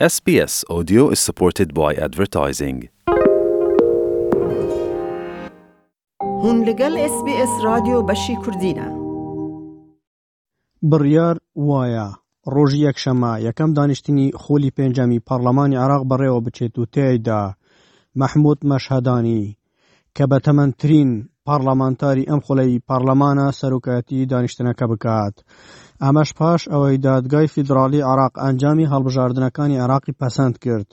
SBS Audio is supported by advertising. هون لەگەڵ SBS رادیۆ بەشی کوردینە. بڕیار وایە ڕۆژی یەکشەمە یەکەم دانیشتنی خولی پێنجەمی پەرلەمانی عێراق بەڕێوە بچێت و تێیدا مەحمود مەشهەدانی کە بەتەمەنترین پارلەمانتاری ئەم خولەی پارلەمانە سەرۆکایەتی دانیشتنەکە بکات. ئەمەش پاش ئەوەی دادگای فیدراڵی عراق ئەنجامی هەڵبژاردنەکانی عراقی پەسەند کرد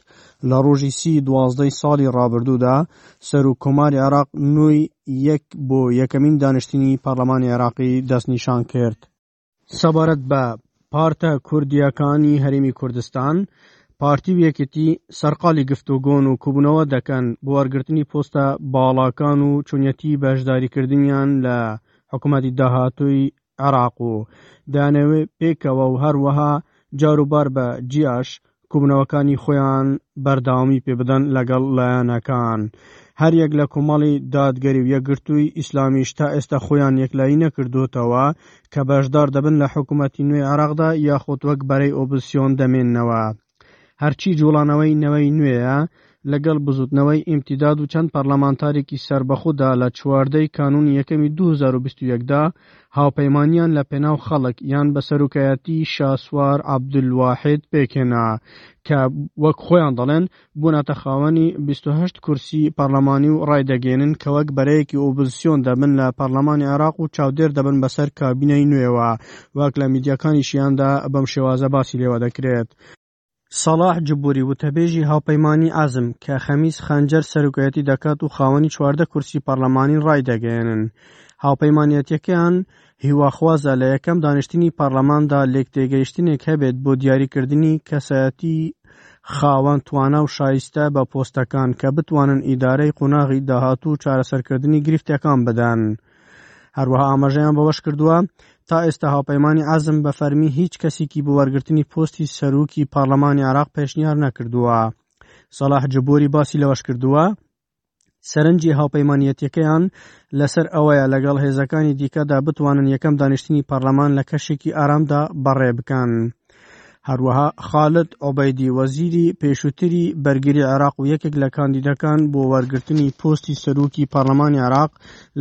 لە ڕۆژی سی دوازدەی ساڵی ڕابردوودا سەرو کۆماری عراق نوێی یەک بۆ یەکەمین دانیشتنی پارلەمانی عراقی دەستنیشان کرد. سەبارەت بە پارتە کوردییەکانی هەرێمی کوردستان، پارتی و یەکێتی سەرقاڵی گفتوگۆن و کوبوونەوە دەکەن بۆ وەرگرتنی پۆستە باڵاکان و چۆنیەتی بەشداریکردنیان لە حکوومەتی داهاتووی عێراق و دانەوێ پێکەوە و هەروەها جاروبار بە جیاش کوبنەوەکانی خۆیان بەردەوامی پێ بدەن لەگەڵ لایەنەکان. هەر یەک لە کۆمەڵی دادگەری و یەکگرتووی ئیسلامیش تا ئێستا خۆیان یەکلایی نەکردووتەوە کە بەشدار دەبن لە حکوومەتی نوێی عێراقدا یاخود وەک بەرەی ئۆپزسیۆن دەمێننەوە. هەرچی جوڵانەوەی نەوەی نوێیە لەگەڵ بزوتنەوەی ئیمتیداد و چەند پەڕلەمانتارێکی سەربەخۆدا لە چواردە ی کانونی یەکەمی دوو هەزار و بیست و یەک دا هاوپەیمانیان لە پێناو خەڵک یان بە سەرۆکایەتی شاسوار عەبدولواحید پێکهێنا کە وەک خۆیان دەڵێن بونەتە خاوەنی بیست و هەشت کورسی پەڕلەمانی و ڕایدەگەیەنن کە وەک بەرەیەکی ئۆپزسیۆن دەبن لە پەڕلەمانی عێراق و چاودێر دەبن بەسەر کابینەی نوێوە وەک لە میدیاکانی شیاندا بەم شێوازە باسی لێوە دەکرێت. سەڵاح جبوری وتەبێژی هاوپەیمانیی عەزم کە خەمیس خەنجەر سەرۆکایەتی دەکات و خاوەنی چواردە کورسی پەڕلەمانین ڕایدەگەیەنن هاوپەیمانەتیەکەیان هیواخوازە لە یەکەم دانیشتنی پەڕلەماندا لێکتێگەیشتنێک هەبێت بۆ دیاریکردنی کەسایەتی خاوەن توانا و شایستە بە پۆستەکان کە بتوانن ئیدارەی قوناغی داهاتوو چارەسەرکردنی گرفتەکان بدەن. هەروەها ئاماژەیان بەوەش کردووە تا ئێستا هاوپەیمانی عزم بە فەرمی هیچ کەسێکی بۆ وەرگرتنی پۆستی سەرۆکی پارلەمانی عراق پێشنیار نەکردووە سەڵاح جبۆری باسی لەوەش کردووە سەرنجی هاوپەیمانەتەکەیان لەسەر ئەوەیە لەگەڵ هێزەکانی دیکەدا بتوانن یەکەم دانیشتنی پەرلەمان لە کەشێکی ئارامدا بەڕێ بکەن. هەروەها خالد ئۆبەیدی وەزیری پێشووتری بەرگری عێراق و یەکێک لە کاندیدەکان بۆ وەرگرتنی پۆستی سەرۆکی پەرلەمانی عێراق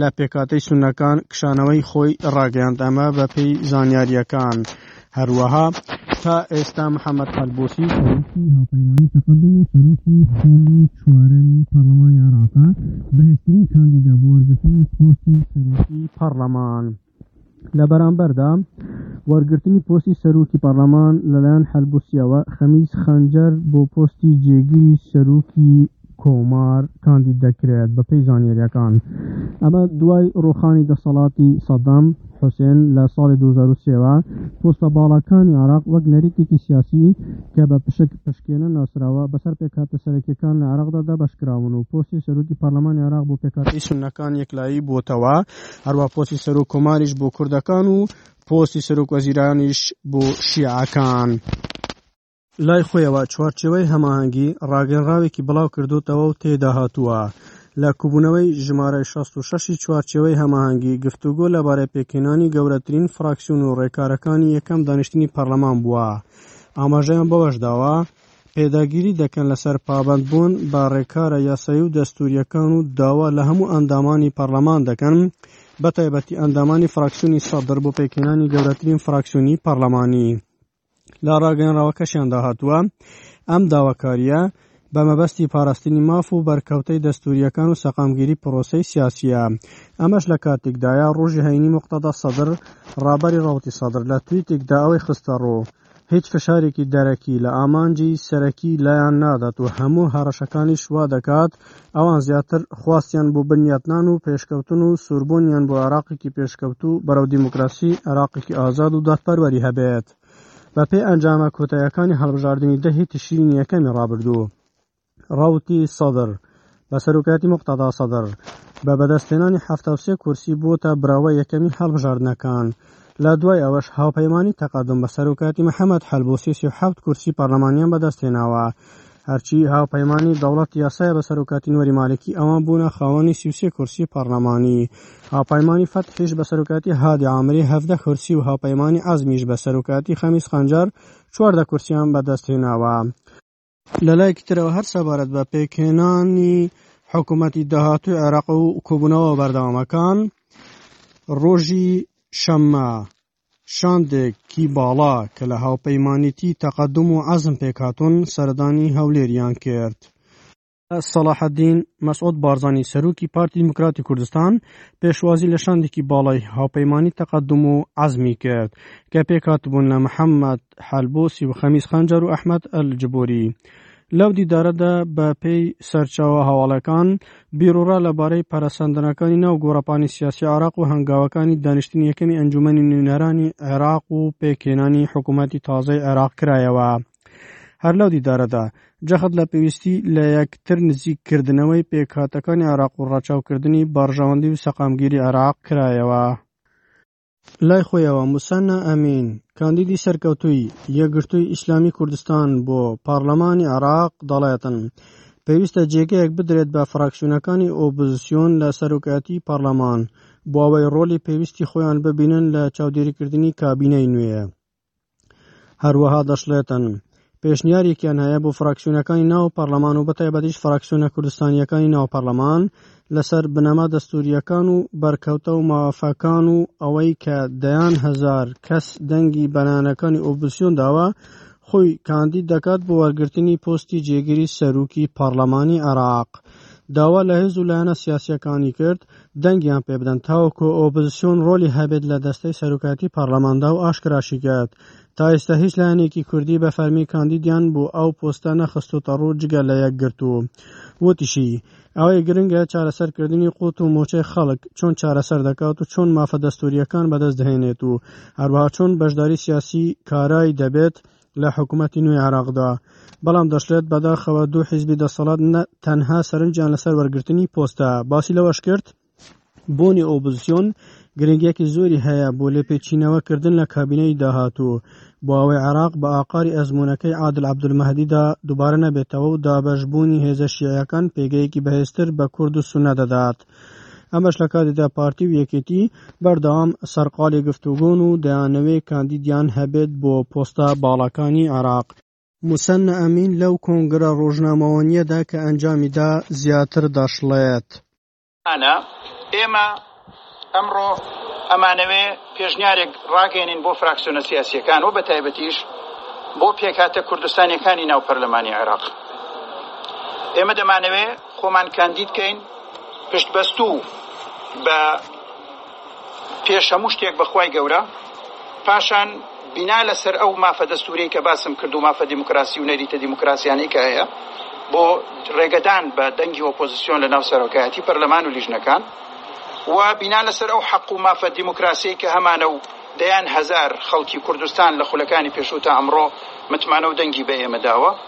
لە پێکاتەی سونەکان کشانەوەی خۆی ڕاگەیاند ئەمە بە پێی زانیاریەکان هەروەها تا ئێستا محەممەد قەلبوسی هاوپەیمانی تەقدم و سەرۆکی خۆی چوارەمی پەرلەمانی عێراق بەهێزترین کاندیدا بۆ وەرگرتنی پۆستی سەرۆکی پەرلەمان لە بەرامبەردا، وەرگرتنی پۆستی سەرۆکی پەڕلەمان لەلایەن حەلبوسیەوە، خەمیس خەنجەر بۆ پۆستی جێگری سەرۆکی کۆمار کاندید دەکرێت، بەپێی زانیارییەکان ئەمە دوای ڕووخانی دەسەڵاتی سەدام حوسێن لە ساڵی دوو هەزار و سێ وە، پۆستە باڵاکانی عێراق وەک نەریتێکی سیاسی کە بە پشک پشکێنە ناسراوە بەسەر پێکهاتە سەرەکییەکان لە عێراقدا دابەشکراون و پۆستی سەرۆکی پەڕلەمانی عێراق بۆ پێکهاتەی سوننەکان یەکلایی بووەتەوە. هەروا پۆستی سەرۆک کۆماریش بۆ کوردەکان و پۆستی سەرۆک وەزیرانیش بۆ شیعەکان. لای خۆیەوە چوارچێوەی هەماهەنگی ڕاگەنراوێکی بڵاو کردۆتەوە و تێیدا هاتووە، لە کوبوونەوەی ژمارە شەست و شەش ی چوارچێوەی هەماهەنگی گفتوگۆ لەبارەی پێکهێنانی گەورەترین فراکسیۆن و ڕێکارەکانی یەکەم دانیشتنی پەرلەمان بووە. ئاماژەیان بەوەشداوە، پێداگیری دەکەن لەسەر پابەندبوون بە ڕێکارە یاسایی و دەستوورییەکان و داوا لە هەموو ئەندامانی پەڕلەمان دەکەن، بەتایبەتی ئەندامانی فراکسیۆنی سەدر بۆ پێکهێنانی گەورەترین فراکسیۆنی پەڕلەمانی. لە ڕاگەیەنراوەکەشیاندا هاتووە، ئەم داواکارییە بە مەبەستی پاراستنی ماف و بەرکەوتەی دەستوورییەکان و سەقامگیری پرۆسەی سیاسییە. ئەمەش لە کاتێکدایە، ڕۆژی هەینی موقتەدا سەدر، ڕابەری ڕەوتی سەدر لە تویتێکدا ئەوەی خستەڕوو، هیچ فشارێکی دەرەکی لە ئامانجی سەرەکی لایان نادات و هەموو هەڕەشەکانیش وا دەکات ئەوان زیاتر خواستیان بۆ بنیاتنان و پێشکەوتن و سووربوونیان بۆ عراقێکی پێشکەوتوو بەرەو دیموکراسی عراقێکی ئازاد و دادپەروەری هەبێت بەپێی ئەنجامە کۆتایەکانی هەڵبژاردنی دەهی تشرینی یەکەمی ڕابردوو. ڕەوتی سەدر بە سەروکایەتی موقتەدا سەدر بە بەدەستهێنانی حەفتا و سێ کورسی بووتە براوە یەکەمی هەڵبژاردنەکان لە دوای ئەوەش هاوپەیمانی تەقەدوم بە سەروکایەتی محەممەد حەلبوسی سی و حەوت کورسی پەرلەمانیان بەدەستهێناوە هەرچی هاوپەیمانی دەوڵەت یاسایە بە سەرۆکاتی نوەری مالکی ئەوان بوونە خاوەنی سیوسێ کورسی پەرلەمانی هاوپەیمانی فەتحیش بە سەرۆکاتی هادی ئامری هەفدە کورسی و هاوپەیمانی ئازمیش بە سەرۆکاتی خەمیس خەنجەر چواردە کورسیان بەدەستهێناوە لەلایەکی ترەوە هەر سەبارەت بە پێکهێنانی حکوومەتی داهاتوی عێراق و کۆبوونەوە بەردەوامەکان ڕۆژی شەممە شاندێکی باڵا کە لە هاوپەیمانیتی تەقەدم و عەزم پێکهاتون سەردانی هەولێریان کرد. سەڵاحەدین مەسعود بارزانی سەرۆکی پارتی دیموکراتی کوردستان پێشوازی لە شاندێکی باڵای هاوپەیمانی تەقدم و عزمی کرد کە پێکاتبوون لە محەممەد حەلبۆسی و خەمیز خەنجەر و ئەحمد ئەلجبوری. لەو دیدارەدا بە پێی سەرچاوە هەواڵەکان بیرۆڕا لەبارەی پەرەسەندنەکانی ناو گۆڕپانی سیاسی عراق و هەنگاوەکانی دانیشتنی یەکەمی ئەنجومی نوێنەرانی عێراق و پێکهێنانی حکوومەتی تازای عێراق کرایەوە هەر لەو دیدارەدا جەخت لە پێویستی لە یەکتر نزیککردنەوەی پێکهاتەکانی عراق و ڕاچاوکردنی بارژەوەندی و سەقامگیری عراق کرایەوە. لای خۆیەوە موسەننا ئەمین کاندیدی سەرکەوتووی یەکگرتووی ئیسلامی کوردستان بۆ پارلەمانی عراق دەڵێتن پێویستە جێگەیەک بدرێت بە فراکسیونەکانی ئۆپۆزیسیۆن لە سەرۆکایەتی پارلەمان بۆ ئەوەی ڕۆلی پێویستی خۆیان ببینن لە چاودێریکردنی کابینەی نوێ هەروەها دەشڵێتن پێشنیارێکیان هەیە بۆ فراکسیونەکانی ناو پەرلەمان و بەتایبەتیش فراکسیونە کوردستانیەکانی ناو پەرلەمان لەسەر بنەما دەستوریەکان و بەرکەوتە و مافەکان و ئەوەی کە دەیان هزار کەس دەنگی بەنانەکانی ئۆپسیۆن داوە خۆی کاندید دەکات بۆ وەرگرتنی پۆستی جێگیری سەرروکی پەرلەمانی عراق داوا لە هێز و لایەنە سیاسەکانی کرد و دەنگیان پێ بدەن تاوەکو ئۆپزسیۆن ڕۆلی هەبێت لە دەستەی سەرۆکایەتی پەڕلەماندا و ئاشکراشی کرد تا ئێستا هیچ لایەنێکی کوردی بە فەرمی کاندیدیان بۆ ئەو پۆستە نەخستوتە ڕوو جگە لە یەکگرتوو وتیشی ئەوەی گرنگە چارەسەرکردنی قوت و مۆچەی خەڵک چۆن چارەسەر دەکات و چۆن مافە دەستوریەکان بەدەست دەهێنێت و هەروەها چۆن بەشداری سیاسی کارای دەبێت لە حکوومەتی نوێی عراقدا بەڵام دەشێت بەداخەوە دوو حیزبی دەسەڵات تەنها سەرنجیان لەسەر وەرگرتنی پۆستە باسی لەوەش کرد بۆنی ئۆپزیسیۆن گرنگیەکی زۆری هەیە بۆ لێپێچینەوەکردن لە کابینەی داهاتوو بۆ ئەوەی عراق بە ئاقاری ئەزمونونەکەی عادل عبدمەهدیدا دووبارە نەبێتەوە و دابەشبوونی هێزە شیعەکان پێگەیەکی بەهێزتر بە کورد و سونە دەدات. ئەمەش لە کاتێدا پارتی و یەکێتی بەردەوام سەرقاڵی گفتوگۆن و دەیانەوێت کاندیدیان هەبێت بۆ پۆستە باڵاکانی عێراق. موسەننا ئەمین لەو کۆنگرە ڕۆژنامەوانییەدا کە ئەنجامی دا زیاتر دەشڵێت. ئانا، ئێمە ئەمڕۆ ئەمانەوێ پێشنیارێک ڕاگەیەنین بۆ فراکسیۆنە سیاسییەکان و بەتایبەتیش بۆ پێکهاتە کوردستانییەکانی ناو پەرلەمانی عێراق. ئێمە دەمانەوێ، خۆمان کاندید کەین پشت بەستوو بە پێش هەموو شتێک بەخوای گەورە پاشان بینا لەسەر ئەو مافە دەستورەی کە باسم کرد و مافە دیموکراسی و نەریتە دیموکراسیانەی کە هەیە بۆ ڕێگەدان بە دەنگی ئۆپۆزیسیۆن لە ناو سەرۆکایەتی پەرلەمان و لیژنەکان و بینا لەسەر ئەو حەق و مافە دیموکراسی کە هەمانە و دەیان هەزار خەڵکی کوردستان لە خولەکانی پێشوو تا ئەمڕۆ متمانە و دەنگی بە ئێمە داوە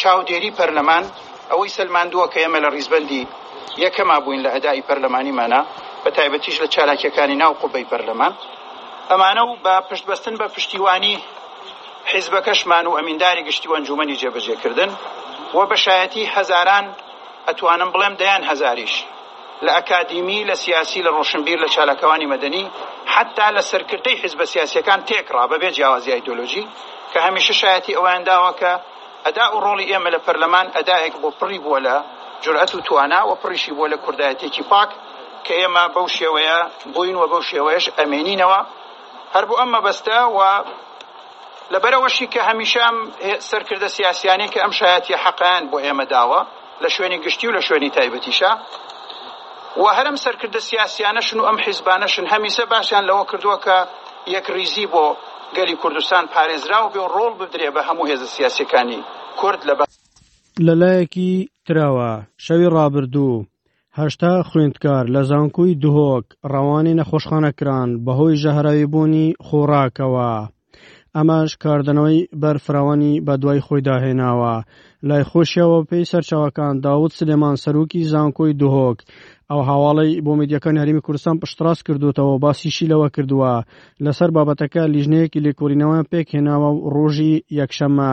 چاودێری پەرلەمان ئەوەی سەلماندووە کە ئێمە لە ڕیزبەندی یەکەما بووین لە ئەدائی پەرلەمانیمانا بە تایبەتیش لە چالاکیەکانی ناو قوبەی پەرلەمان ئەمانە و بە پشتبەستن بە پشتیوانی حیزبەکەشمان و ئەمینداری گشتی و ئەنجومەنی جێبەجێکردن و بە شایەتی هەزاران ئەتوانم بڵێم دەیان هەزاریش لە ئەکادیمی، لە سیاسی، لە ڕۆشنبیر، لە چالاکوانی مەدەنی، حەتتا لە سەرکردەی حیزبە سیاسییەکان تێکڕا بەبێ جیاوازی ئایدۆلۆژی کە هەمیشە شایەتی ئەوەیان داوە کە ئەدا و ڕۆڵی ئێمە لە پەرلەمان ئەدایەک بۆ پڕی بووە لە جورئەت و توانا و پڕیشی بووە لە کوردایەتییەکی پاک کە ئێمە بەو شێوەیە بووین و بەو شێوەیەش ئەمێنینەوە هەر بۆ ئەم مەبەستە و لەبەرئەوەشی کە هەمیشە ئەم سەرکردە سیاسییانەی کە ئەم شایەتییە حەقەیان بۆ ئێمە داوە لە شوێنی گشتی و لە شوێنی تایبەتیشا و هەر ئەم سەرکردە سیاسیانەشن و ئەم حیزبانەشن هەمیسە باسیان لەوە کردووە کە یەکریزی بۆ گەلی کوردستان پارێزراو بێ و ڕۆڵ بدرێ بە هەموو هێزە سیاسیەکانی کورد لە لەلایەکی ترەوە شەوی ڕابردوو هەشتا خوێندکار لە زانکۆی دهۆک ڕەوانەی نەخۆشخانە کران بەهۆی ژەهراویبوونی خۆڕاکەوە. ئەمەش کاردنەوەی بەرفراوانی بەدوای خۆی داهێناوە لای خۆشیەوە پێی سەرچاوەکان داود سلێمان سەرۆکی زانکۆی دهۆک ئەو هاواڵەی بۆ میدیەکان هەرمی کوردستان پشتڕاس کردوتەوە باسیشی لەوە کردووە لەسەر بابەتەکە لیژنەیەکی لێکۆڵینەوەیان پێکهێناوە و ڕۆژی یەکشەممە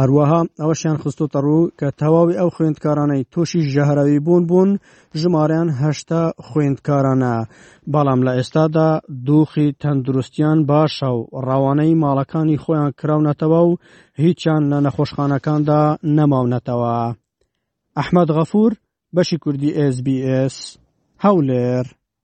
هەروەها ئەوەشیان خستۆتە ڕوو کە تەواوی ئەو خوێندکارانەی تووشی ژەهراوی بوون بوون ژمارەیان هەشتا خوێندکارانە بەڵام لە ئێستادا دووخی تەندروستیان باشە و ڕەوانەی ماڵەکانی خۆیان کراونەتەوە و هیچیان لە نەخۆشخانەکاندا نەماونەتەوە ئەحمد غەفور بەشی کوردی SسBS هەولێر